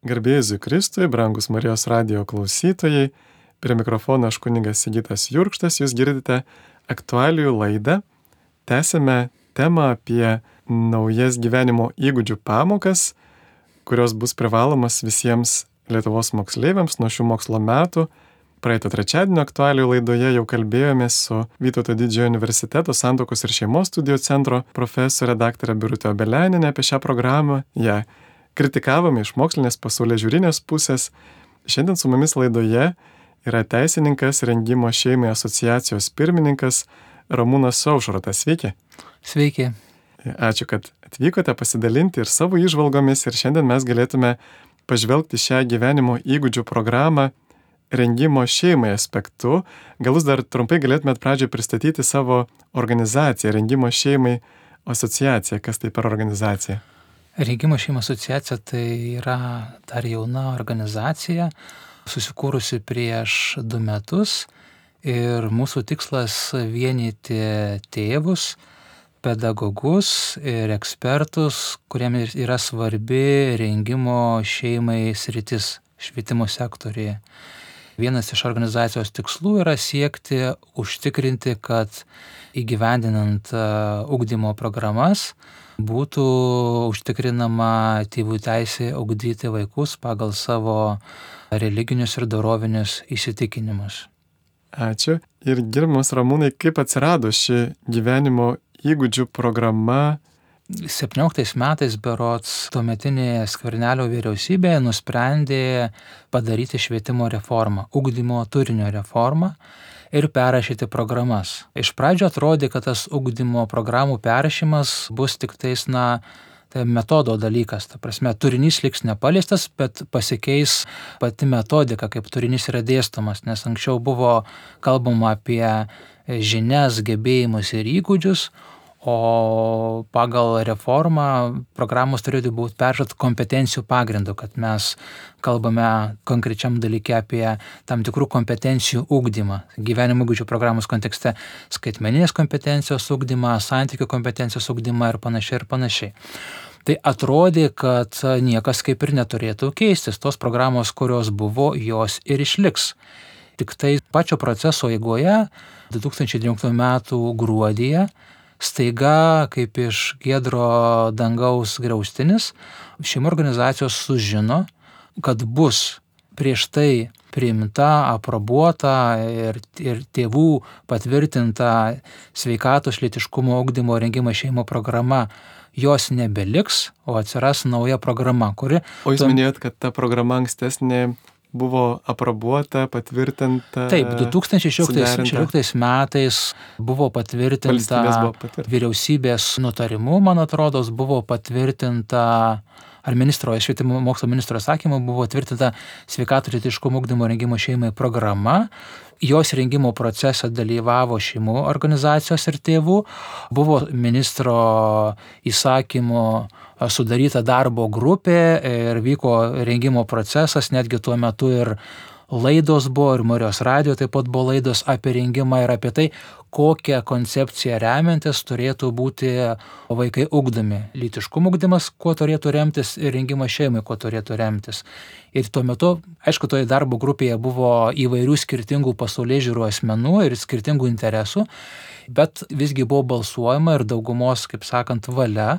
Garbėjai Kristui, brangus Marijos radio klausytojai, prie mikrofono aš kuningas Sigitas Jurkštas, jūs girdite aktualijų laidą. Tęsime temą apie naujas gyvenimo įgūdžių pamokas, kurios bus privalomas visiems Lietuvos moksleiviams nuo šių mokslo metų. Praeito trečiadienio aktualijų laidoje jau kalbėjome su Vytauto didžiojo universiteto santokos ir šeimos studijų centro profesorė dr. Birutė Obeleninė apie šią programą. Ja kritikavome iš mokslinės pasaulio žiūrinės pusės. Šiandien su mumis laidoje yra teisininkas rengimo šeimai asociacijos pirmininkas Ramūnas Saušrotas. Sveiki. Sveiki. Ačiū, kad atvykote pasidalinti ir savo išvalgomis ir šiandien mes galėtume pažvelgti šią gyvenimo įgūdžių programą rengimo šeimai aspektu. Gal jūs dar trumpai galėtumėt pradžioje pristatyti savo organizaciją, rengimo šeimai asociaciją. Kas tai per organizacija? Rengimo šeimos asociacija tai yra dar jauna organizacija, susikūrusi prieš du metus ir mūsų tikslas vienyti tėvus, pedagogus ir ekspertus, kuriems yra svarbi rengimo šeimai sritis švietimo sektorėje. Vienas iš organizacijos tikslų yra siekti užtikrinti, kad įgyvendinant ugdymo programas būtų užtikrinama tėvų teisė augdyti vaikus pagal savo religinius ir dorovinius įsitikinimus. Ačiū. Ir gerbiamas Ramūnai, kaip atsirado ši gyvenimo įgūdžių programa 17 metais berots tuometinė Skvernelio vyriausybė nusprendė padaryti švietimo reformą, ugdymo turinio reformą ir perrašyti programas. Iš pradžio atrodė, kad tas ugdymo programų perrašymas bus tik tais, na, tai metodo dalykas. Ta prasme, turinys liks nepaliestas, bet pasikeis pati metodika, kaip turinys yra dėstomas, nes anksčiau buvo kalbama apie žinias, gebėjimus ir įgūdžius, o pagal reformą programos turėtų būti peržiūrėt kompetencijų pagrindu, kad mes kalbame konkrečiam dalyke apie tam tikrų kompetencijų ugdymą. Gyvenimo įgūdžių programos kontekste skaitmeninės kompetencijos ugdymą, santykių kompetencijos ugdymą ir panašiai ir panašiai. Tai atrodė, kad niekas kaip ir neturėtų keistis. Tos programos, kurios buvo, jos ir išliks. Tik tai pačio proceso eigoje 2019 m. gruodyje staiga kaip iš giedro dangaus griaustinis šeimų organizacijos sužino, kad bus prieš tai priimta, aprobuota ir, ir tėvų patvirtinta sveikatos lėtiškumo augdymo rengimo šeimo programa. Jos nebeliks, o atsiras nauja programa, kuri... O jūs minėjot, kad ta programa ankstesnė buvo aprobuota, patvirtinta. Taip, 2016 metais buvo patvirtinta, buvo patvirtinta vyriausybės nutarimu, man atrodo, buvo patvirtinta ar ministro, švietimo mokslo ministro sakymu buvo tvirtinta sveikatų rytiškumo ugdymo rengimo šeimai programa. Jos rengimo procese dalyvavo šeimų organizacijos ir tėvų, buvo ministro įsakymu sudaryta darbo grupė ir vyko rengimo procesas, netgi tuo metu ir laidos buvo ir Marijos radio taip pat buvo laidos apie rengimą ir apie tai, kokią koncepciją remiantis turėtų būti vaikai ugdomi. Lytiškumo ugdymas, kuo turėtų remtis ir rengimas šeimai, kuo turėtų remtis. Ir tuo metu, aišku, toje darbo grupėje buvo įvairių skirtingų pasaulyje žiūrų asmenų ir skirtingų interesų, bet visgi buvo balsuojama ir daugumos, kaip sakant, valia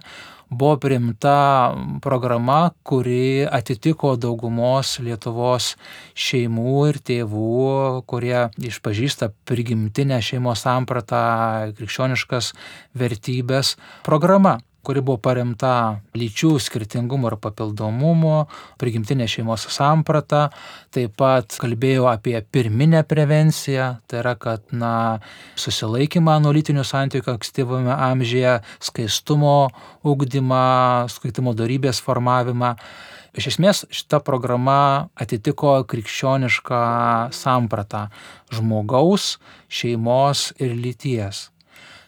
buvo priimta programa, kuri atitiko daugumos Lietuvos šeimų ir tėvų, kurie išpažįsta prigimtinę šeimos sampratą, krikščioniškas vertybės programa kuri buvo paremta lyčių skirtingumo ir papildomumo, prigimtinė šeimos samprata, taip pat kalbėjau apie pirminę prevenciją, tai yra, kad na, susilaikymą nuo lytinių santykių ankstyvame amžiuje, skaistumo ugdymą, skaitimo darybės formavimą. Iš esmės šita programa atitiko krikščionišką sampratą žmogaus, šeimos ir lyties.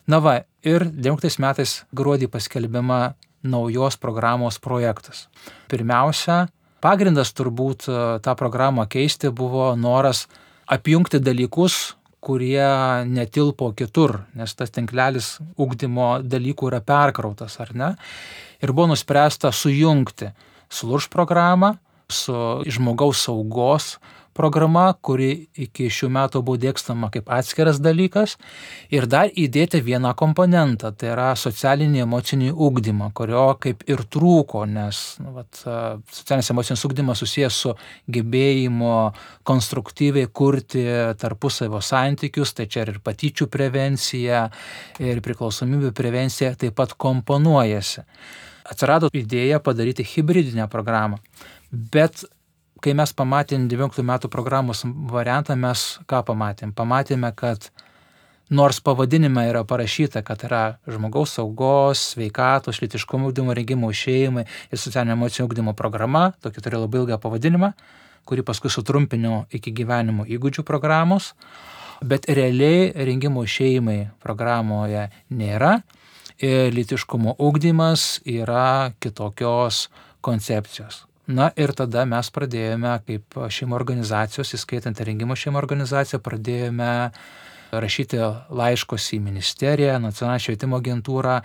Na va, ir 19 metais gruodį paskelbiama naujos programos projektas. Pirmiausia, pagrindas turbūt e, tą programą keisti buvo noras apjungti dalykus, kurie netilpo kitur, nes tas tinklelis ugdymo dalykų yra perkrautas, ar ne? Ir buvo nuspręsta sujungti slurš programą su žmogaus saugos programa, kuri iki šių metų buvo dėkstama kaip atskiras dalykas. Ir dar įdėti vieną komponentą, tai yra socialinį emocinį ūkdymą, kurio kaip ir trūko, nes nu, vat, socialinis emocinis ūkdymas susijęs su gebėjimu konstruktyviai kurti tarpusavio santykius, tai čia ir patyčių prevencija, ir priklausomybių prevencija taip pat komponuojasi. Atsirado idėja padaryti hybridinę programą. Bet kai mes pamatėm 19 metų programos variantą, mes ką pamatėm? Pamatėme, kad nors pavadinime yra parašyta, kad yra žmogaus saugos, sveikatos, litiškumo ugdymo rengimo šeimai ir socialinio emocijų ugdymo programa, tokia turi labai ilgą pavadinimą, kurį paskui sutrumpinau iki gyvenimo įgūdžių programos, bet realiai rengimo šeimai programoje nėra ir litiškumo ugdymas yra kitokios koncepcijos. Na ir tada mes pradėjome, kaip šeimo organizacijos, įskaitant rengimo šeimo organizaciją, pradėjome rašyti laiškus į ministeriją, nacionalinę švietimo agentūrą,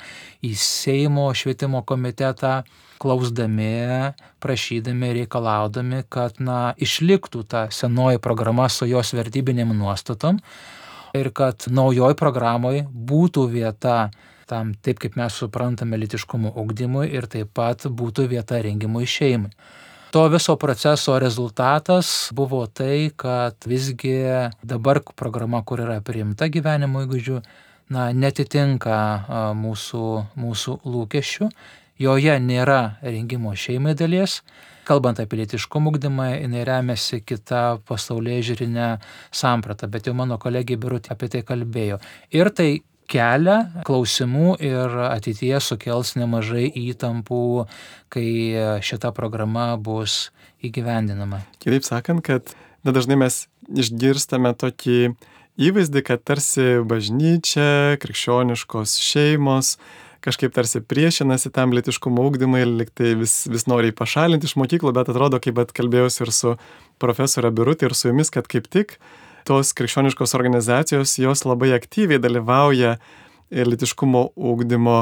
į Seimo švietimo komitetą, klausdami, prašydami, reikalaudami, kad na, išliktų ta senoji programa su jos vertybinėm nuostatom ir kad naujoj programoje būtų vieta tam taip, kaip mes suprantame litiškumo ugdymui ir taip pat būtų vieta rengimui šeimai. To viso proceso rezultatas buvo tai, kad visgi dabar programa, kur yra priimta gyvenimo įgūdžių, na, netitinka mūsų, mūsų lūkesčių, joje nėra rengimo šeimai dalies, kalbant apie lietiškumą ugdymą, jinai remiasi kita pasaulyje žiūrinė samprata, bet jau mano kolegė Birutė apie tai kalbėjo. Ir tai kelia klausimų ir ateityje sukels nemažai įtampų, kai šita programa bus įgyvendinama. Kitaip sakant, kad na, dažnai mes išgirstame tokį įvaizdį, kad tarsi bažnyčia, krikščioniškos šeimos kažkaip tarsi priešinasi tam litiškumo ūkdymai ir liktai vis, vis nori pašalinti iš mokyklų, bet atrodo, kaip bet kalbėjausi ir su profesorė Birutė ir su jumis, kad kaip tik tos krikščioniškos organizacijos, jos labai aktyviai dalyvauja litiškumo ūkdymo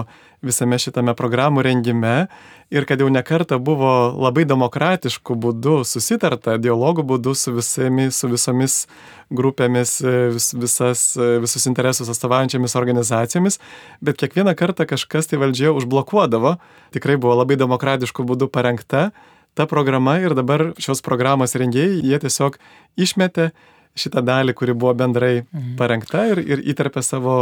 visame šitame programų rengime ir kad jau nekarta buvo labai demokratiškų būdų susitarta, dialogų būdų su, visami, su visomis grupėmis, vis, visas, visus interesus atstovaujančiamis organizacijomis, bet kiekvieną kartą kažkas tai valdžioje užblokuodavo, tikrai buvo labai demokratiškų būdų parengta ta programa ir dabar šios programos rengėjai, jie tiesiog išmetė šitą dalį, kuri buvo bendrai mhm. parengta ir, ir įterpė savo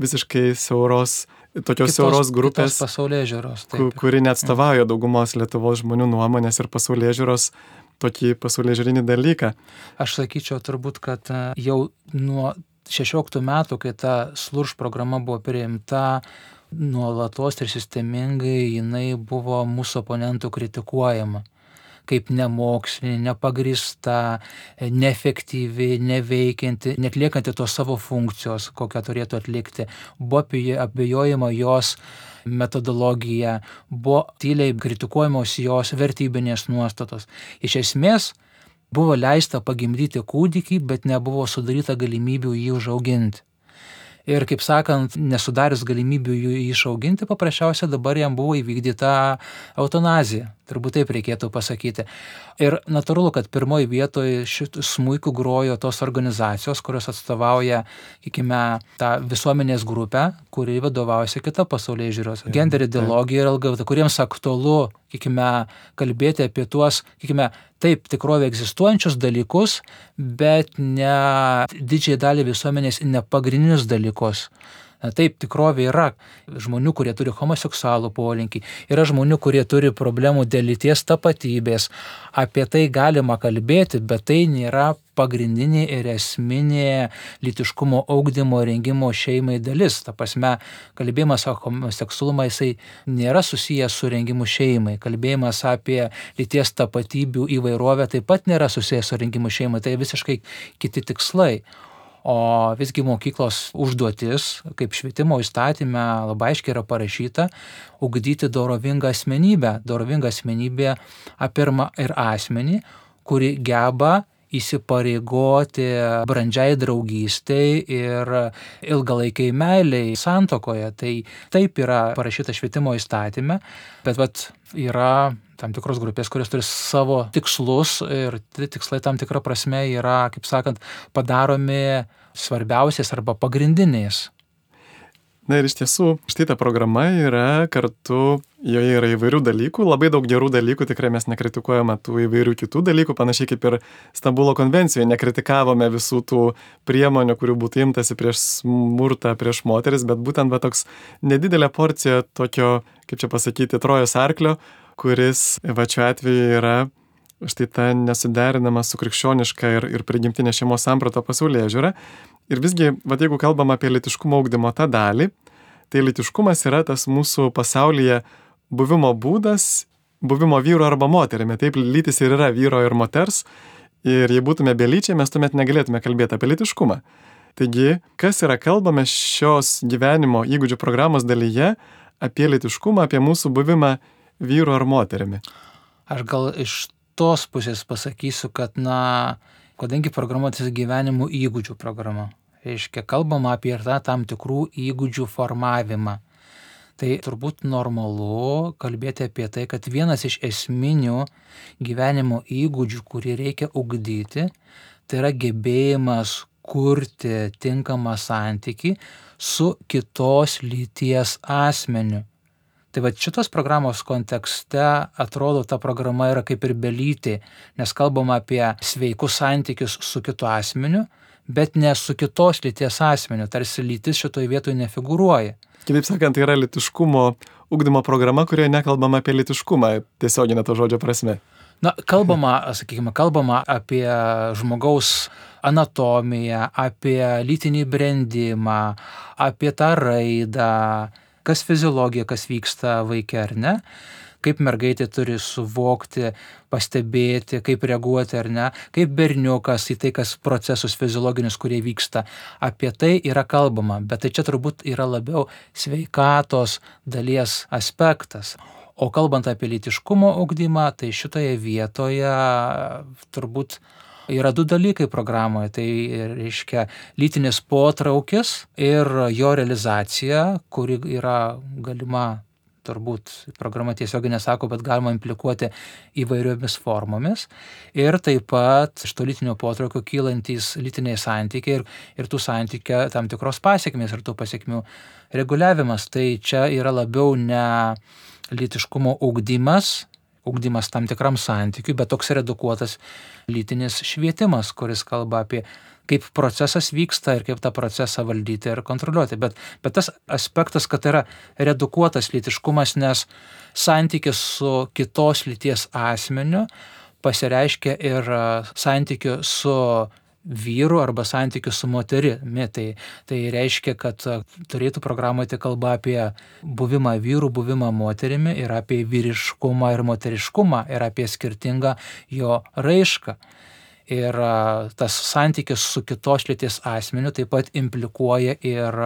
visiškai siauros, tokios kitos, siauros grupės pasaulyje žiūros, kuri neatstovauja daugumos Lietuvos žmonių nuomonės ir pasaulyje žiūros tokį pasaulyje žiūrinį dalyką. Aš sakyčiau turbūt, kad e, jau nuo 16 metų, kai ta slurš programa buvo priimta, nuolatos ir sistemingai jinai buvo mūsų oponentų kritikuojama kaip nemokslinė, nepagrista, neefektyvi, neveikianti, netliekanti tos savo funkcijos, kokią turėtų atlikti. Buvo abejojama jos metodologija, buvo tyliai kritikuojamos jos vertybinės nuostatos. Iš esmės, buvo leista pagimdyti kūdikį, bet nebuvo sudaryta galimybių jį užauginti ir, kaip sakant, nesudarius galimybių jų išauginti, paprasčiausiai dabar jam buvo įvykdyta eutanazija. Turbūt taip reikėtų pasakyti. Ir natūralu, kad pirmoji vietoje šitų smūkų grojo tos organizacijos, kurios atstovauja, sakykime, tą visuomenės grupę, kuri vadovaujasi kita pasaulyje žiūros. Gender ideologija ir LGBT, kuriems aktualu, sakykime, kalbėti apie tuos, sakykime, taip tikrovė egzistuojančius dalykus, bet ne didžiai dalį visuomenės nepagrindinius dalykus. Taip, tikrovė yra žmonių, kurie turi homoseksualų polinkį, yra žmonių, kurie turi problemų dėl lyties tapatybės. Apie tai galima kalbėti, bet tai nėra pagrindinė ir esminė litiškumo augdymo rengimo šeimai dalis. Ta prasme, kalbėjimas apie homoseksualumą jisai nėra susijęs su rengimu šeimai. Kalbėjimas apie lyties tapatybių įvairovę taip pat nėra susijęs su rengimu šeimai. Tai visiškai kiti tikslai. O visgi mokyklos užduotis, kaip švietimo įstatymė labai aiškiai yra parašyta, ugdyti dorovingą asmenybę. Dorovinga asmenybė apirma ir asmenį, kuri geba įsipareigoti brandžiai draugystei ir ilgalaikiai meiliai santokoje. Tai taip yra parašyta švietimo įstatymė, bet vat yra tam tikros grupės, kurios turi savo tikslus ir tikslai tam tikrą prasme yra, kaip sakant, padaromi svarbiausiais arba pagrindiniais. Na ir iš tiesų, štai ta programa yra kartu, joje yra įvairių dalykų, labai daug gerų dalykų, tikrai mes nekritikuojame tų įvairių kitų dalykų, panašiai kaip ir Stambulo konvencijoje nekritikavome visų tų priemonių, kurių būtų imtasi prieš smurtą, prieš moteris, bet būtent va toks nedidelė porcija tokio, kaip čia pasakyti, trojos arklio, kuris va šiuo atveju yra štai ta nesuderinama su krikščioniška ir, ir prigimtinė šeimos samprato pasaulyje žiūra. Ir visgi, vad jeigu kalbam apie litiškumo augdymo tą dalį, tai litiškumas yra tas mūsų pasaulyje buvimo būdas, buvimo vyru arba moterimi. Taip, lytis ir yra vyro ir moters. Ir jei būtume belyčiai, mes tuomet negalėtume kalbėti apie litiškumą. Taigi, kas yra kalbame šios gyvenimo įgūdžių programos dalyje apie litiškumą, apie mūsų buvimą vyru ar moterimi? Aš gal iš tos pusės pasakysiu, kad, na, kadangi programa tai gyvenimo įgūdžių programa, reiškia, kalbama apie tą tam tikrų įgūdžių formavimą. Tai turbūt normalu kalbėti apie tai, kad vienas iš esminių gyvenimo įgūdžių, kurį reikia ugdyti, tai yra gebėjimas kurti tinkamą santyki su kitos lyties asmeniu. Tai va šitos programos kontekste atrodo ta programa yra kaip ir belytė, nes kalbama apie sveikus santykius su kitu asmeniu, bet ne su kitos lyties asmeniu, tarsi lytis šitoje vietoje nefigūruoja. Kitaip sakant, tai yra litiškumo ugdymo programa, kurioje nekalbama apie litiškumą tiesioginę to žodžio prasme. Na, kalbama, sakykime, kalbama apie žmogaus anatomiją, apie lytinį brandimą, apie tą raidą, kas fiziologija, kas vyksta vaikė ar ne kaip mergaitė turi suvokti, pastebėti, kaip reaguoti ar ne, kaip berniukas į tai, kas procesus fiziologinius, kurie vyksta. Apie tai yra kalbama, bet tai čia turbūt yra labiau sveikatos dalies aspektas. O kalbant apie litiškumo ugdymą, tai šitoje vietoje turbūt yra du dalykai programoje. Tai reiškia lytinis potraukis ir jo realizacija, kuri yra galima turbūt programa tiesiogiai nesako, bet galima implikuoti įvairiomis formomis. Ir taip pat iš to lytinio potraukio kylantys lytiniai santykiai ir, ir tų santykių tam tikros pasiekmės ir tų pasiekmių reguliavimas. Tai čia yra labiau ne lytiškumo ugdymas, ugdymas tam tikram santykiui, bet toks redukuotas lytinis švietimas, kuris kalba apie kaip procesas vyksta ir kaip tą procesą valdyti ir kontroliuoti. Bet, bet tas aspektas, kad yra redukuotas lytiškumas, nes santykis su kitos lyties asmeniu pasireiškia ir santykiu su vyru arba santykiu su moterimi. Tai, tai reiškia, kad turėtų programuoti kalba apie buvimą vyrų, buvimą moterimi ir apie vyriškumą ir moteriškumą ir apie skirtingą jo raišką. Ir tas santykis su kitos lyties asmeniu taip pat implikuoja ir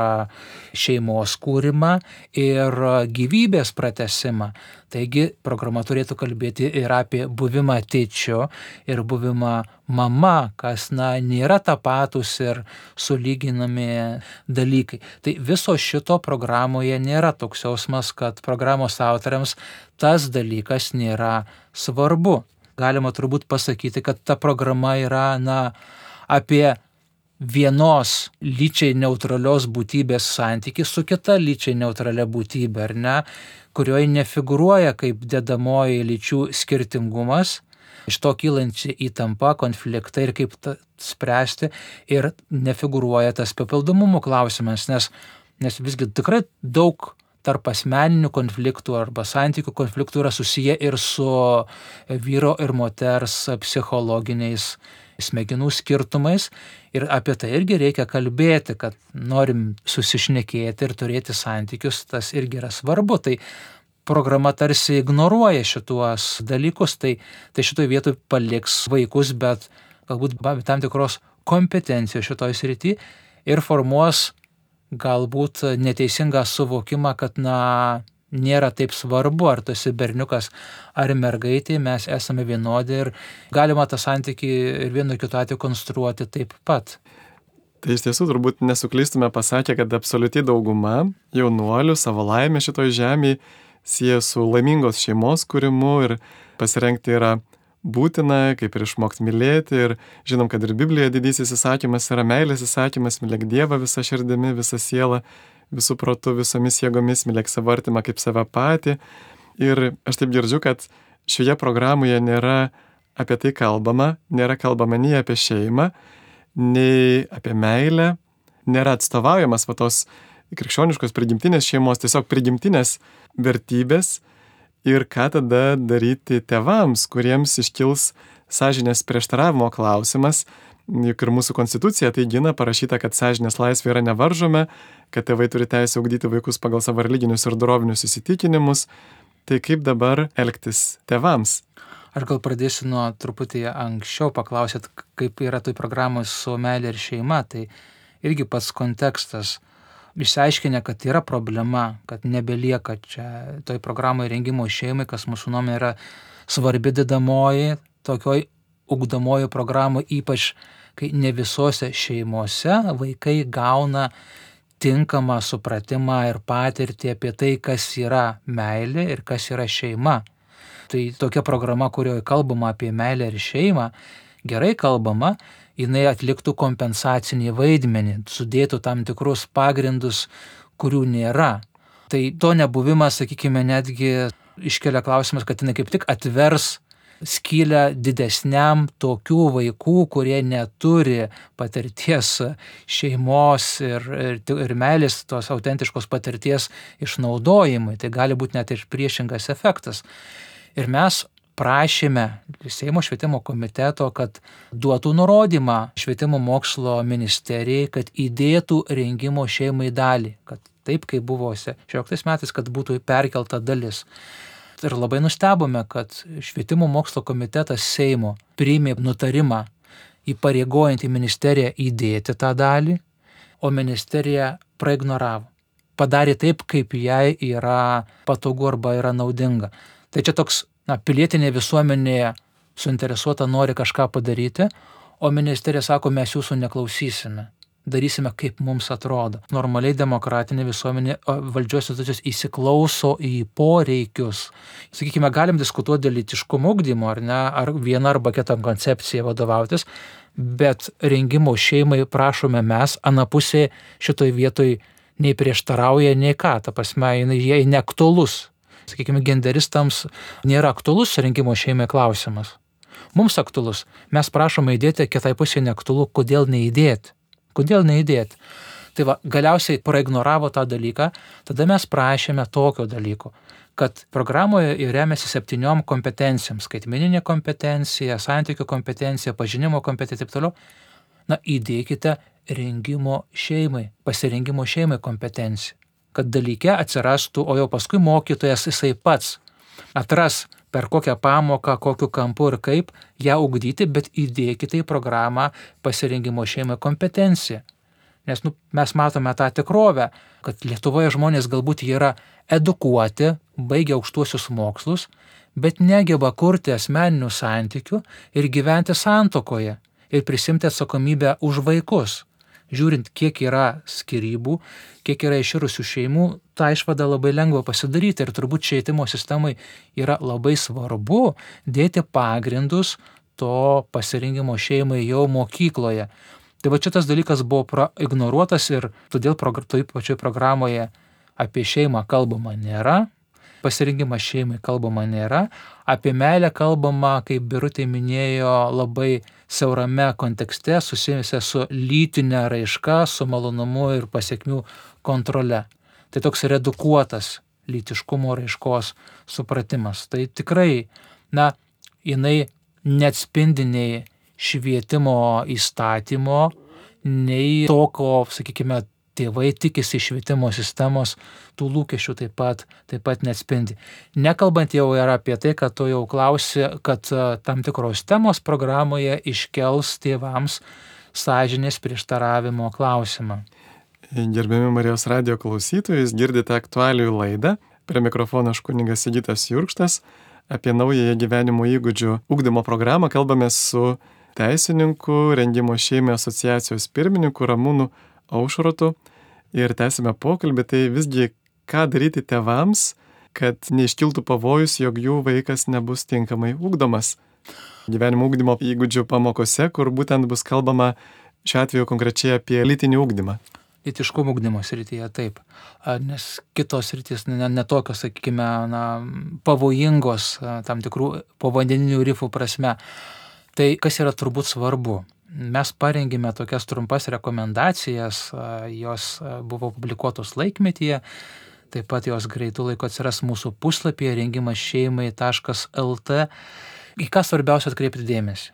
šeimos kūrimą, ir gyvybės pratesimą. Taigi programa turėtų kalbėti ir apie buvimą tėčiu, ir buvimą mama, kas na, nėra tapatus ir sulyginami dalykai. Tai viso šito programoje nėra toks jausmas, kad programos autoriams tas dalykas nėra svarbu galima turbūt pasakyti, kad ta programa yra, na, apie vienos lyčiai neutralios būtybės santyki su kita lyčiai neutralia būtybė, ar ne, kurioje nefiguruoja kaip dedamoji lyčių skirtingumas, iš to kylančia įtampa, konfliktai ir kaip spręsti ir nefiguruoja tas papildomumo klausimas, nes, nes visgi tikrai daug tarp asmeninių konfliktų arba santykių konfliktų yra susiję ir su vyro ir moters psichologiniais smegenų skirtumais. Ir apie tai irgi reikia kalbėti, kad norim susišnekėti ir turėti santykius, tas irgi yra svarbu. Tai programa tarsi ignoruoja šituos dalykus, tai, tai šitoje vietoje paliks vaikus, bet galbūt tam tikros kompetencijos šitoje srityje ir formuos galbūt neteisingą suvokimą, kad, na, nėra taip svarbu, ar tu esi berniukas ar mergaitė, mes esame vienodi ir galima tą santykį ir vienu kitu atveju konstruoti taip pat. Tai iš tiesų turbūt nesuklystume pasakę, kad absoliuti dauguma jaunuolių savo laimę šitoj žemėje sieja su laimingos šeimos kūrimu ir pasirengti yra būtina, kaip ir išmokti mylėti. Ir žinom, kad ir Biblijoje didysis įsakymas yra meilės įsakymas, mylėk Dievą visą širdimi, visą sielą, visų protų, visomis jėgomis, mylėk savo artimą kaip save patį. Ir aš taip girdžiu, kad šioje programoje nėra apie tai kalbama, nėra kalbama nei apie šeimą, nei apie meilę, nėra atstovaujamas va tos krikščioniškos prigimtinės šeimos, tiesiog prigimtinės vertybės ir ką tada daryti tevams, kuriems iškils sąžinės prieštaravimo klausimas, juk ir mūsų konstitucija tai gina parašyta, kad sąžinės laisvė yra nevaržoma, kad tėvai turi teisę augdyti vaikus pagal savo religinius ir dorovinius įsitikinimus. Tai kaip dabar elgtis tevams? Aš gal pradėsiu nuo truputį anksčiau, paklausėt, kaip yra toj programoje su meilė ir šeima. Tai irgi pats kontekstas išsiaiškinę, kad yra problema, kad nebelieka čia toj programai rengimo šeimai, kas mūsų nuomonė yra svarbi dedamoji, tokioj ugdomojo programų, ypač kai ne visose šeimose vaikai gauna tinkamą supratimą ir patirtį apie tai, kas yra meilė ir kas yra šeima. Tai tokia programa, kurioje kalbama apie meilę ir šeimą, gerai kalbama, jinai atliktų kompensacinį vaidmenį, sudėtų tam tikrus pagrindus, kurių nėra. Tai to nebuvimas, sakykime, netgi iškelia klausimas, kad jinai kaip tik atvers skylę didesniam tokių vaikų, kurie neturi patirties šeimos ir, ir, ir meilės, tos autentiškos patirties išnaudojimui. Tai gali būti net ir priešingas efektas. Ir mes prašėme Seimo švietimo komiteto, kad duotų nurodymą švietimo mokslo ministerijai, kad įdėtų rengimo šeimai dalį, kad taip kaip buvo 16 metais, kad būtų perkelta dalis. Ir labai nustebome, kad švietimo mokslo komitetas Seimo priėmė nutarimą įpareigojant į ministeriją įdėti tą dalį, o ministerija praignoravo. Padarė taip, kaip jai yra patogu arba yra naudinga. Tai čia toks na, pilietinė visuomenė suinteresuota nori kažką padaryti, o ministerija sako, mes jūsų neklausysime. Darysime, kaip mums atrodo. Normaliai demokratinė visuomenė valdžios institucijos įsiklauso į poreikius. Sakykime, galim diskutuoti dėl litiškumo ugdymo, ar ne, ar viena arba kita koncepcija vadovautis, bet rengimo šeimai prašome mes, anapusė šitoj vietoj nei prieštarauja, nei ką, ta prasme, jai neaktualus sakykime, genderistams nėra aktualus rinkimo šeimai klausimas. Mums aktualus. Mes prašome įdėti, kitai pusė neaktualu, kodėl neįdėti. Kodėl neįdėti. Tai va, galiausiai praignoravo tą dalyką, tada mes prašėme tokio dalyko, kad programoje remiasi septyniom kompetencijom - skaitmeninė kompetencija, santykių kompetencija, pažinimo kompetencija ir taip toliau. Na, įdėkite rengimo šeimai, pasirengimo šeimai kompetenciją kad dalyke atsirastų, o jau paskui mokytojas jisai pats atras per kokią pamoką, kokiu kampu ir kaip ją ugdyti, bet įdėkite į programą pasirengimo šeimai kompetenciją. Nes nu, mes matome tą tikrovę, kad Lietuvoje žmonės galbūt yra edukuoti, baigia aukštuosius mokslus, bet negeba kurti asmeninių santykių ir gyventi santokoje ir prisimti atsakomybę už vaikus žiūrint, kiek yra skirybų, kiek yra iširusių šeimų, tą išvadą labai lengva pasidaryti ir turbūt švietimo sistemai yra labai svarbu dėti pagrindus to pasirinkimo šeimai jau mokykloje. Tai va šitas dalykas buvo ignoruotas ir todėl toj pačioj programoje apie šeimą kalbama nėra, pasirinkimas šeimai kalbama nėra, apie meilę kalbama, kaip Birutė minėjo, labai siaurame kontekste susijusia su lytinė raiška, su malonumu ir pasiekmių kontrole. Tai toks redukuotas lytiškumo raiškos supratimas. Tai tikrai, na, jinai neatspindi nei švietimo įstatymo, nei to, ko, sakykime, tėvai tikisi švietimo sistemos, tų lūkesčių taip pat, taip pat neatspindi. Nekalbant jau ir apie tai, kad tu jau klausi, kad e, tam tikros temos programoje iškels tėvams sąžinės prieštaravimo klausimą. Gerbiami Marijos radio klausytojai, girdite aktualių laidą. Prie mikrofono aš kuningas Sigitas Jurkštas. Apie naująją gyvenimo įgūdžių ugdymo programą kalbame su teisininku, rengimo šeimai asociacijos pirmininku Ramūnu Aušrotu. Ir tęsime pokalbį, tai visgi ką daryti tevams, kad neiškiltų pavojus, jog jų vaikas nebus tinkamai ugdomas. Gyvenimo ugdymo įgūdžių pamokose, kur būtent bus kalbama šiuo atveju konkrečiai apie lytinį ugdymą lytiškumo ugdymo srityje, taip. Nes kitos sritys netokios, ne sakykime, na, pavojingos tam tikrų povandeninių rifų prasme. Tai kas yra turbūt svarbu? Mes parengėme tokias trumpas rekomendacijas, jos buvo publikuotos laikmetyje, taip pat jos greitų laiko atsiras mūsų puslapyje rengimas šeimai.lt. Į ką svarbiausia atkreipti dėmesį?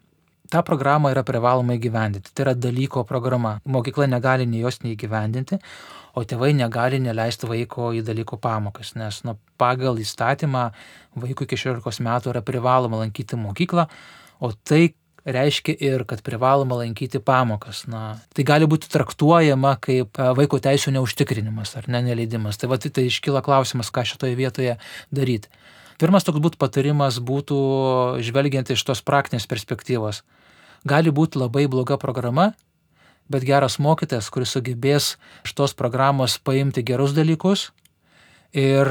tą programą yra privaloma įgyvendinti. Tai yra dalyko programa. Mokykla negali nei jos neįgyvendinti, o tėvai negali neleisti vaiko į dalyko pamokas, nes nu, pagal įstatymą vaikui iki 16 metų yra privaloma lankyti mokyklą, o tai reiškia ir, kad privaloma lankyti pamokas. Na, tai gali būti traktuojama kaip e, vaiko teisų neužtikrinimas ar ne neleidimas. Tai va tai, iškyla klausimas, ką šitoje vietoje daryti. Pirmas toks būtų patarimas būtų žvelgiant iš tos praktinės perspektyvos gali būti labai bloga programa, bet geras mokytas, kuris sugebės iš tos programos paimti gerus dalykus ir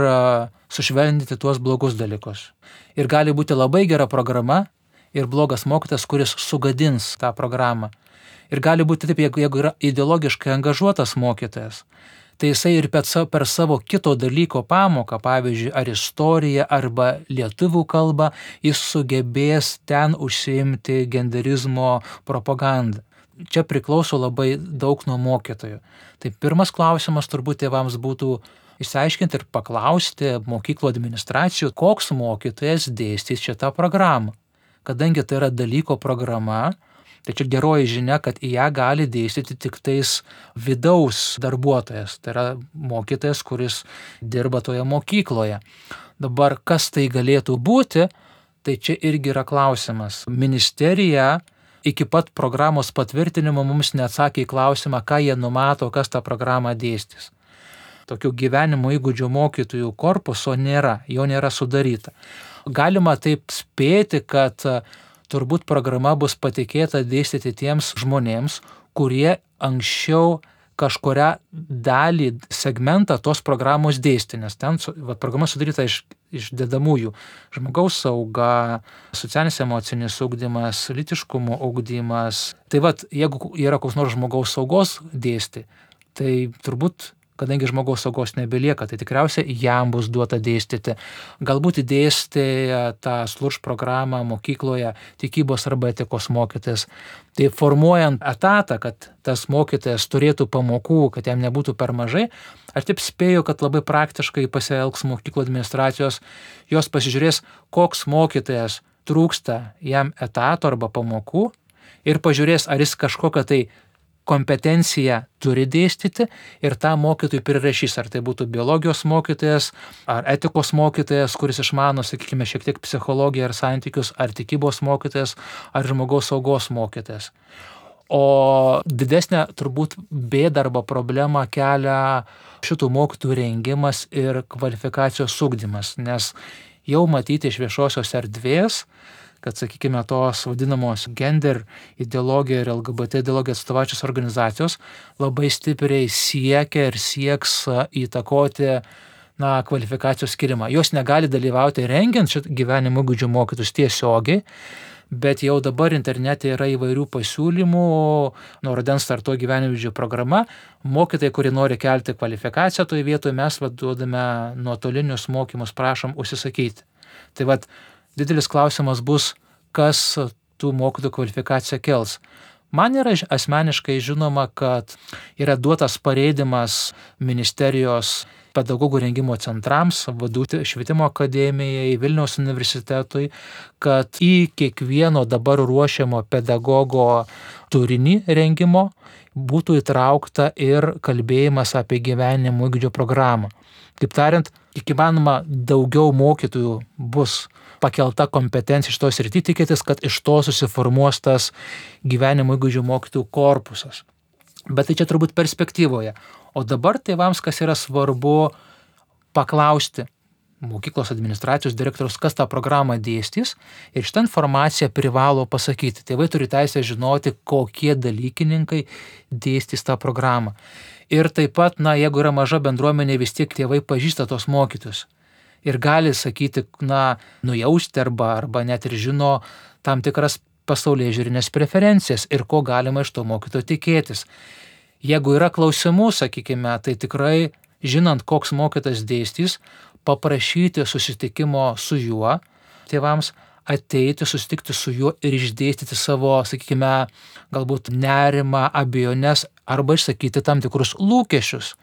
sušvelninti tuos blogus dalykus. Ir gali būti labai gera programa ir blogas mokytas, kuris sugadins tą programą. Ir gali būti taip, jeigu, jeigu yra ideologiškai angažuotas mokytojas, tai jisai ir per savo kito dalyko pamoką, pavyzdžiui, ar istoriją, arba lietuvių kalbą, jis sugebės ten užsiimti genderizmo propagandą. Čia priklauso labai daug nuo mokytojų. Tai pirmas klausimas turbūt tėvams būtų išsiaiškinti ir paklausti mokyklų administracijų, koks mokytojas dėstys šitą programą. Kadangi tai yra dalyko programa, Tai čia geroji žinia, kad į ją gali dėstyti tik tais vidaus darbuotojas, tai yra mokytojas, kuris dirba toje mokykloje. Dabar kas tai galėtų būti, tai čia irgi yra klausimas. Ministerija iki pat programos patvirtinimo mums neatsakė į klausimą, ką jie numato, kas tą programą dėstys. Tokių gyvenimo įgūdžių mokytojų korpuso nėra, jo nėra sudaryta. Galima taip spėti, kad turbūt programa bus patikėta dėstyti tiems žmonėms, kurie anksčiau kažkuria dalį, segmentą tos programos dėstė, nes ten va, programa sudaryta iš, iš dedamųjų - žmogaus sauga, socialinis emocinis ugdymas, litiškumo ugdymas. Tai vad, jeigu yra koks nors žmogaus saugos dėsti, tai turbūt kadangi žmogaus saugos nebelieka, tai tikriausiai jam bus duota dėstyti. Galbūt dėstė tą slurš programą mokykloje tikybos arba etikos mokytis. Tai formuojant etatą, kad tas mokytojas turėtų pamokų, kad jam nebūtų per mažai, aš taip spėju, kad labai praktiškai pasielgs mokyklo administracijos, jos pasižiūrės, koks mokytojas trūksta jam etato arba pamokų ir pažiūrės, ar jis kažkokią tai kompetenciją turi dėstyti ir tą mokytojui prirašys, ar tai būtų biologijos mokytojas, ar etikos mokytojas, kuris išmano, sakykime, šiek tiek psichologiją ar santykius, ar tikybos mokytojas, ar žmogaus saugos mokytojas. O didesnė turbūt bėda arba problema kelia šitų mokytojų rengimas ir kvalifikacijos sugdymas, nes jau matyti iš viešosios erdvės, kad, sakykime, tos vadinamos gender ideologija ir LGBT ideologija atstovačios organizacijos labai stipriai siekia ir sieks įtakoti na, kvalifikacijos skirimą. Jos negali dalyvauti rengiant šitą gyvenimo įgūdžių mokytus tiesiogiai, bet jau dabar internete yra įvairių pasiūlymų, nuo rudens starto gyvenimo įgūdžių programa, mokytojai, kurie nori kelti kvalifikaciją, toje vietoje mes vaduodame nuotolinius mokymus, prašom užsisakyti. Tai vad, didelis klausimas bus, kas tų mokytojų kvalifikaciją kels. Man yra asmeniškai žinoma, kad yra duotas pareidimas ministerijos pedagogų rengimo centrams, vadų švietimo akademijai, Vilniaus universitetui, kad į kiekvieno dabar ruošiamo pedagogo turinį rengimo būtų įtraukta ir kalbėjimas apie gyvenimo įgūdžio programą. Kaip tariant, kiek įmanoma daugiau mokytojų bus pakelta kompetencija iš tos rytį, tikėtis, kad iš to susiformuos tas gyvenimo įgūdžių mokytojų korpusas. Bet tai čia turbūt perspektyvoje. O dabar tėvams, kas yra svarbu, paklausti, mokyklos administracijos direktorius, kas tą programą dėstys ir šitą informaciją privalo pasakyti. Tėvai turi teisę žinoti, kokie dalykininkai dėstys tą programą. Ir taip pat, na, jeigu yra maža bendruomenė, vis tiek tėvai pažįsta tos mokytus. Ir gali sakyti, na, nujausti arba, arba net ir žino tam tikras pasaulyje žiūrinės preferencijas ir ko galima iš to mokyto tikėtis. Jeigu yra klausimų, sakykime, tai tikrai žinant, koks mokytas dėstys, paprašyti susitikimo su juo, tėvams ateiti, susitikti su juo ir išdėstyti savo, sakykime, galbūt nerimą, abejonės arba išsakyti tam tikrus lūkesčius.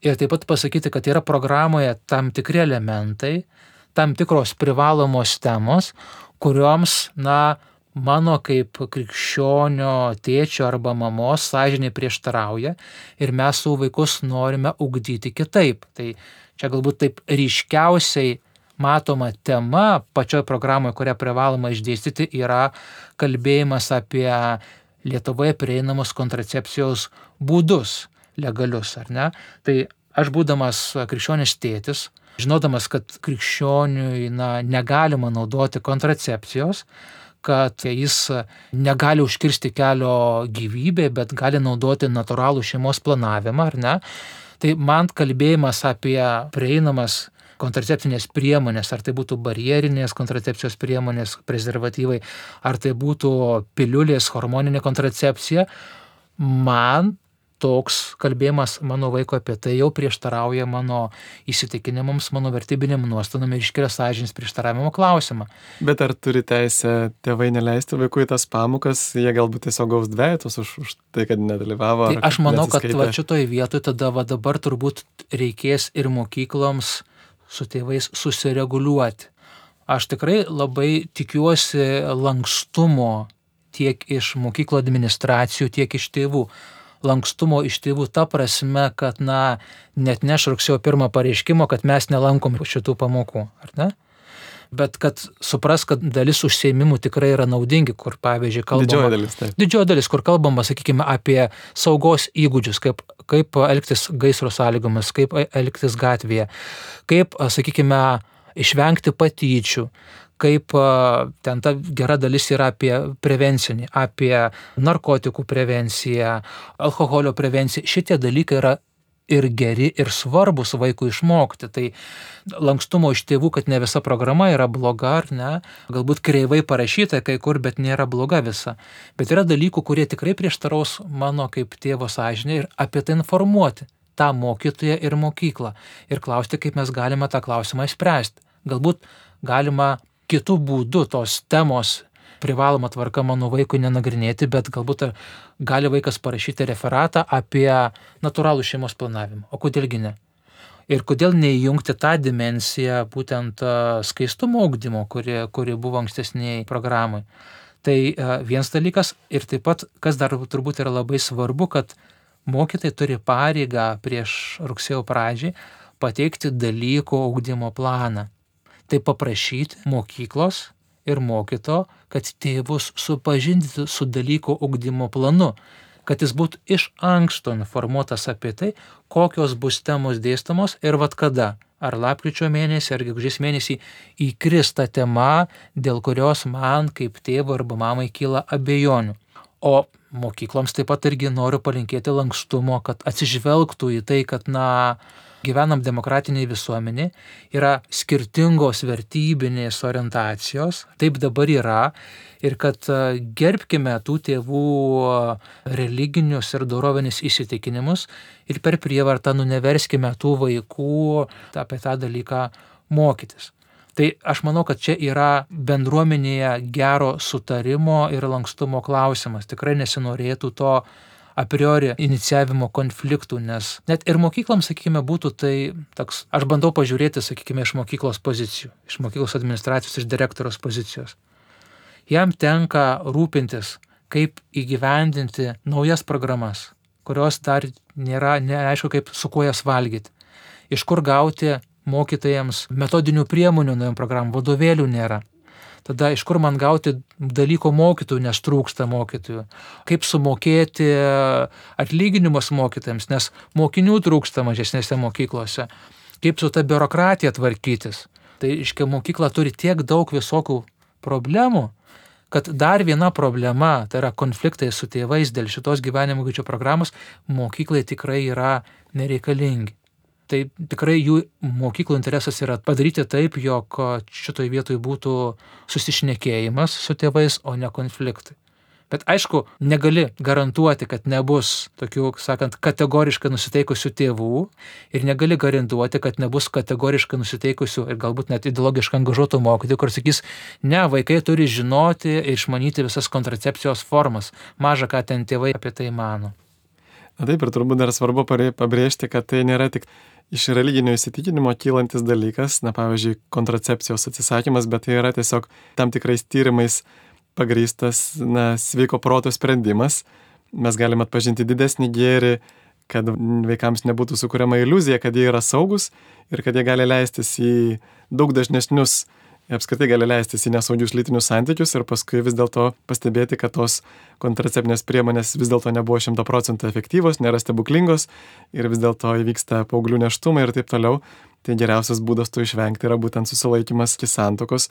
Ir taip pat pasakyti, kad yra programoje tam tikri elementai, tam tikros privalomos temos, kurioms, na, mano kaip krikščionio tėčio arba mamos sąžinė prieštarauja ir mes savo vaikus norime ugdyti kitaip. Tai čia galbūt taip ryškiausiai matoma tema pačioje programoje, kurią privaloma išdėstyti, yra kalbėjimas apie Lietuvoje prieinamus kontracepcijos būdus legalius, ar ne? Tai aš būdamas krikščionis tėtis, žinodamas, kad krikščioniui na, negalima naudoti kontracepcijos, kad jis negali užkirsti kelio gyvybė, bet gali naudoti natūralų šeimos planavimą, ar ne? Tai man kalbėjimas apie prieinamas kontracepcinės priemonės, ar tai būtų barjerinės kontracepcijos priemonės, prezervatyvai, ar tai būtų piliulės hormoninė kontracepcija, man toks kalbėjimas mano vaiko apie tai jau prieštarauja mano įsitikinimams, mano vertybiniam nuostatom ir iškelia sąžinės prieštaravimo klausimą. Bet ar turi teisę tėvai neleisti vaikui tas pamokas, jie galbūt tiesiog gaus dviejotus už, už tai, kad nedalyvavo? Tai aš manau, kad va šitoje vietoje tada va dabar turbūt reikės ir mokykloms su tėvais susireguliuoti. Aš tikrai labai tikiuosi lankstumo tiek iš mokyklo administracijų, tiek iš tėvų lankstumo iš tėvų ta prasme, kad, na, net neš rugsėjo pirmą pareiškimo, kad mes nelankom šitų pamokų, ar ne? Bet kad supras, kad dalis užsieimimų tikrai yra naudingi, kur pavyzdžiui kalbama. Didžioji dalis, taip. Didžioji dalis, kur kalbama, sakykime, apie saugos įgūdžius, kaip, kaip elgtis gaisro sąlygomis, kaip elgtis gatvėje, kaip, sakykime, išvengti patyčių, kaip ten ta gera dalis yra apie prevencinį, apie narkotikų prevenciją, alkoholio prevenciją. Šitie dalykai yra ir geri, ir svarbus vaikui išmokti. Tai lankstumo iš tėvų, kad ne visa programa yra bloga ar ne, galbūt kreivai parašyta kai kur, bet nėra bloga visa. Bet yra dalykų, kurie tikrai prieštaraus mano kaip tėvo sąžinė ir apie tai informuoti tą mokytoją ir mokyklą ir klausti, kaip mes galime tą klausimą išspręsti. Galbūt galima kitų būdų tos temos privaloma tvarka mano vaikui nenagrinėti, bet galbūt gali vaikas parašyti referatą apie natūralų šeimos planavimą. O kodėlgi ne? Ir kodėl neįjungti tą dimensiją būtent skaistumo augdymo, kuri, kuri buvo ankstesniai programai. Tai vienas dalykas ir taip pat, kas dar turbūt yra labai svarbu, kad mokytai turi pareigą prieš rugsėjo pradžią pateikti dalyko augdymo planą tai paprašyti mokyklos ir mokyto, kad tėvus supažindintų su dalyko ugdymo planu, kad jis būtų iš anksto informuotas apie tai, kokios bus temos dėstamos ir vad kada. Ar lapkričio mėnesį, ar gegužės mėnesį įkris ta tema, dėl kurios man kaip tėvo arba mamai kyla abejonių. O mokykloms taip pat irgi noriu palinkėti lankstumo, kad atsižvelgtų į tai, kad, na, gyvenam demokratiniai visuomeniai, yra skirtingos vertybinės orientacijos, taip dabar yra, ir kad e, gerbkime tų tėvų e, religinius ir dorovinis įsitikinimus ir per prievartą nuneverskime tų vaikų apie tą dalyką mokytis. Tai aš manau, kad čia yra bendruomenėje gero sutarimo ir lankstumo klausimas. Tikrai nesinorėtų to a priori inicijavimo konfliktų, nes net ir mokykloms, sakykime, būtų tai toks, aš bandau pažiūrėti, sakykime, iš mokyklos pozicijų, iš mokyklos administracijos, iš direktoriaus pozicijos. Jam tenka rūpintis, kaip įgyvendinti naujas programas, kurios dar nėra neaišku, kaip su kuo jas valgyti. Iš kur gauti mokytojams metodinių priemonių naujam programom, vadovėlių nėra tada iš kur man gauti dalyko mokytojų, nes trūksta mokytojų, kaip sumokėti atlyginimus mokytojams, nes mokinių trūksta mažesnėse mokyklose, kaip su ta biurokratija tvarkytis. Tai iškia mokykla turi tiek daug visokių problemų, kad dar viena problema, tai yra konfliktai su tėvais dėl šitos gyvenimo įgūdžių programos, mokyklai tikrai yra nereikalingi. Tai tikrai jų mokyklų interesas yra padaryti taip, jog šitoj vietoj būtų susišnekėjimas su tėvais, o ne konfliktai. Bet aišku, negali garantuoti, kad nebus tokių, sakant, kategoriškai nusiteikusių tėvų ir negali garantuoti, kad nebus kategoriškai nusiteikusių ir galbūt net ideologiškai angažuotų mokytojų, kur sakys, ne, vaikai turi žinoti ir išmanyti visas kontracepcijos formas. Maža, ką ten tėvai apie tai mano. Na taip, ir turbūt dar svarbu pabrėžti, kad tai nėra tik iš religinio įsitikinimo kylantis dalykas, na pavyzdžiui, kontracepcijos atsisakymas, bet tai yra tiesiog tam tikrais tyrimais pagrįstas na, sveiko proto sprendimas. Mes galime atpažinti didesnį gėrį, kad vaikams nebūtų sukuriama iliuzija, kad jie yra saugus ir kad jie gali leistis į daug dažnesnius, apskritai gali leistis į nesaugius lytinius santykius ir paskui vis dėlto pastebėti, kad tos kontraceptinės priemonės vis dėlto nebuvo šimto procentų efektyvos, nėra stebuklingos ir vis dėlto įvyksta paauglių neštumai ir taip toliau. Tai geriausias būdas to išvengti yra būtent susilaikimas iki santokos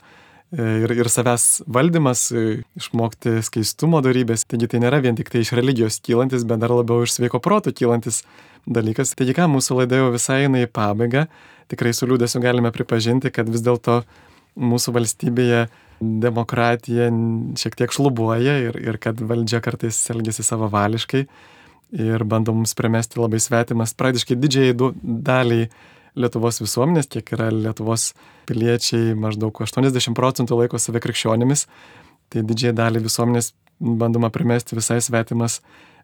E, ir, ir savęs valdymas, e, išmokti skaistumo darybės. Taigi tai nėra vien tik tai iš religijos kylantis, bet dar labiau iš sveiko proto kylantis dalykas. Taigi ką, mūsų laida jau visai eina į pabaigą. Tikrai su liūdėsiu galime pripažinti, kad vis dėlto mūsų valstybėje demokratija šiek tiek šlubuoja ir, ir kad valdžia kartais elgesi savavališkai ir bando mums primesti labai svetimas, praktiškai didžiai daliai Lietuvos visuomenės, kiek yra Lietuvos piliečiai, maždaug 80 procentų laiko save krikščionimis, tai didžiai dalį visuomenės bandoma primesti visai svetimas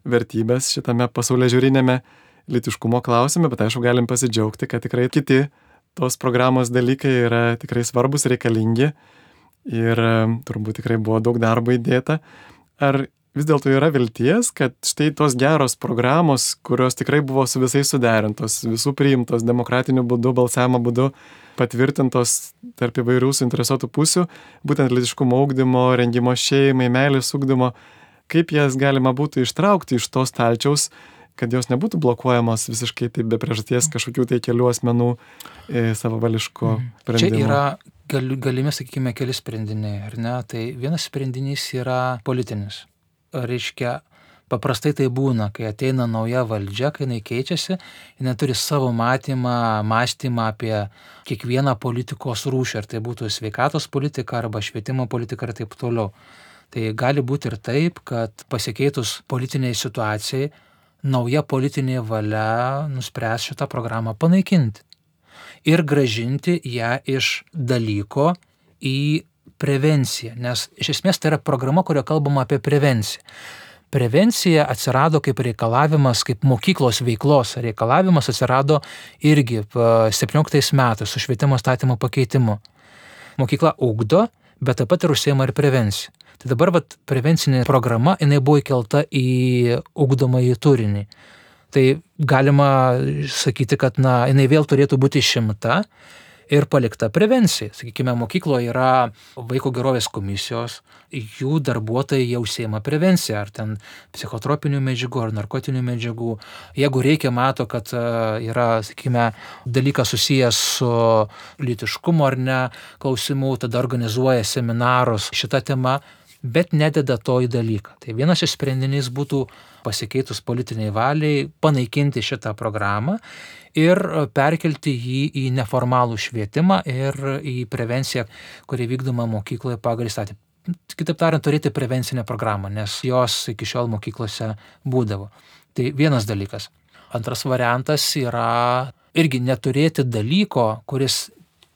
vertybės šitame pasaulio žiūrinėme litiškumo klausime, bet aišku, galim pasidžiaugti, kad tikrai kiti tos programos dalykai yra tikrai svarbus, reikalingi ir turbūt tikrai buvo daug darbo įdėta. Ar vis dėlto yra vilties, kad štai tos geros programos, kurios tikrai buvo su visais suderintos, visų priimtos demokratiniu būdu, balsavimo būdu, patvirtintos tarp įvairių suinteresuotų pusių, būtent litiškumo augdymo, rengimo šeimai, meilės ugdymo, kaip jas galima būtų ištraukti iš tos talčiaus, kad jos nebūtų blokuojamos visiškai taip be priežasties kažkokių tai kelių asmenų e, savavališko mhm. sprendimo. Čia yra gal, galimi, sakykime, keli sprendiniai, ar ne? Tai vienas sprendinys yra politinis reiškia, paprastai tai būna, kai ateina nauja valdžia, kai jinai keičiasi, jinai turi savo matymą, mąstymą apie kiekvieną politikos rūšį, ar tai būtų sveikatos politika arba švietimo politika ir taip toliau. Tai gali būti ir taip, kad pasikeitus politiniai situacijai, nauja politinė valia nuspręs šitą programą panaikinti ir gražinti ją iš dalyko į prevencija, nes iš esmės tai yra programa, kurioje kalbama apie prevenciją. Prevencija atsirado kaip reikalavimas, kaip mokyklos veiklos reikalavimas atsirado irgi 17 metais su švietimo statymo pakeitimu. Mokykla ugdo, bet taip pat ir užsiema ir prevencija. Tai dabar vat, prevencinė programa, jinai buvo įkelta į ugdomąjį turinį. Tai galima sakyti, kad na, jinai vėl turėtų būti išimta ir palikta prevencijai. Sakykime, mokykloje yra vaiko gerovės komisijos, jų darbuotojai jau užsieima prevenciją, ar ten psichotropinių medžiagų, ar narkotinių medžiagų. Jeigu reikia, mato, kad e, yra, sakykime, dalykas susijęs su lytiškumu ar ne klausimu, tada organizuoja seminarus šitą temą bet nededa to į dalyką. Tai vienas iš sprendinys būtų pasikeitus politiniai valiai panaikinti šitą programą ir perkelti jį į neformalų švietimą ir į prevenciją, kuri vykdoma mokykloje pagal įstatymą. Kitaip tariant, turėti prevencinę programą, nes jos iki šiol mokyklose būdavo. Tai vienas dalykas. Antras variantas yra irgi neturėti dalyko, kuris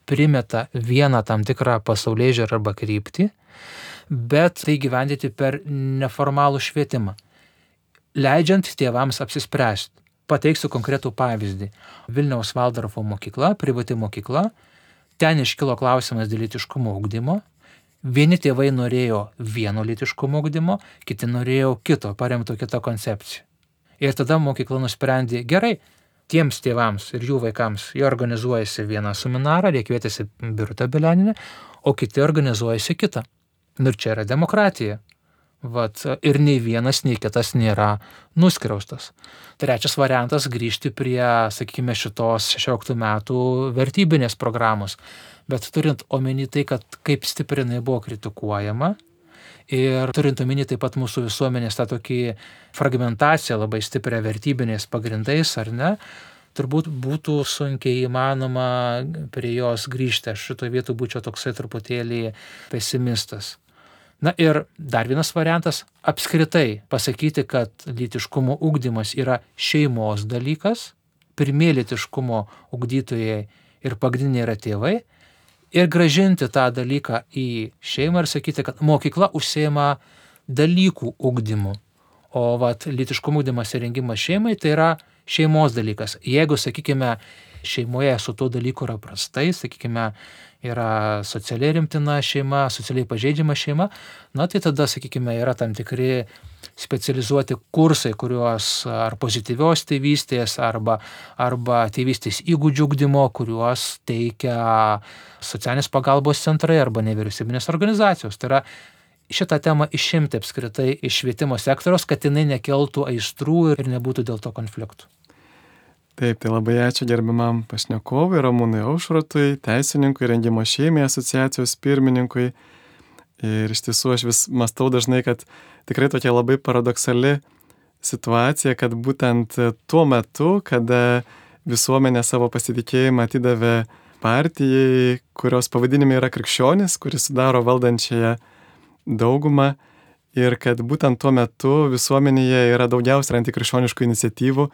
primeta vieną tam tikrą pasaulyje žiūrą arba kryptį, bet tai gyvendyti per neformalų švietimą, leidžiant tėvams apsispręsti. Pateiksiu konkretų pavyzdį. Vilniaus Valdorfo mokykla, privati mokykla, ten iškilo klausimas dėl litiškumo ugdymo. Vieni tėvai norėjo vieno litiškumo ugdymo, kiti norėjo kito, paremto kitą koncepciją. Ir tada mokykla nusprendė, gerai, tiems tėvams ir jų vaikams jie organizuojasi vieną seminarą, jie kvietėsi Birutą Beleninę, o kiti organizuojasi kitą. Nu ir čia yra demokratija. Vat, ir nei vienas, nei kitas nėra nuskriaustas. Trečias variantas - grįžti prie, sakykime, šitos 16 metų vertybinės programos. Bet turint omeny tai, kad kaip stipriai jinai buvo kritikuojama ir turint omeny taip pat mūsų visuomenės tą tokį fragmentaciją labai stiprią vertybiniais pagrindais, ar ne, turbūt būtų sunkiai įmanoma prie jos grįžti. Aš šitoje vietoje būčiau toksai truputėlį pesimistas. Na ir dar vienas variantas - apskritai pasakyti, kad lytiškumo ugdymas yra šeimos dalykas, pirmieji lytiškumo ugdytojai ir pagrindiniai yra tėvai, ir gražinti tą dalyką į šeimą ir sakyti, kad mokykla užsieima dalykų ugdymu, o vat lytiškumo ugdymas ir rengimas šeimai tai yra šeimos dalykas. Jeigu, sakykime, šeimoje su tuo dalyku yra prastai, sakykime, yra socialiai rimtina šeima, socialiai pažeidžiama šeima, na tai tada, sakykime, yra tam tikri specializuoti kursai, kuriuos ar pozityvios tėvystės, arba, arba tėvystės įgūdžių ugdymo, kuriuos teikia socialinės pagalbos centrai arba nevyriausybinės organizacijos. Tai yra šitą temą išimti apskritai iš švietimo sektoriaus, kad jinai nekeltų aistrų ir nebūtų dėl to konfliktų. Taip, tai labai ačiū gerbimam pašnekovui Ramūnui Aušratui, teisininkui, rengimo šeimai asociacijos pirmininkui. Ir iš tiesų aš vis mastau dažnai, kad tikrai tokia labai paradoksali situacija, kad būtent tuo metu, kada visuomenė savo pasitikėjimą atidavė partijai, kurios pavadinime yra krikščionis, kuris sudaro valdančiąją daugumą, ir kad būtent tuo metu visuomenėje yra daugiausia antikrikščioniškų iniciatyvų,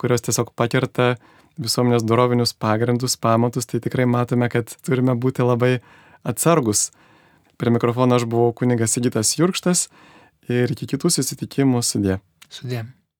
kurios tiesiog pakerta visuomenės dorovinius pagrindus, pamatus, tai tikrai matome, kad turime būti labai atsargus. Prie mikrofono aš buvau kunigas Sigitas Jurkštas ir iki kitų susitikimų sudė. Sudė.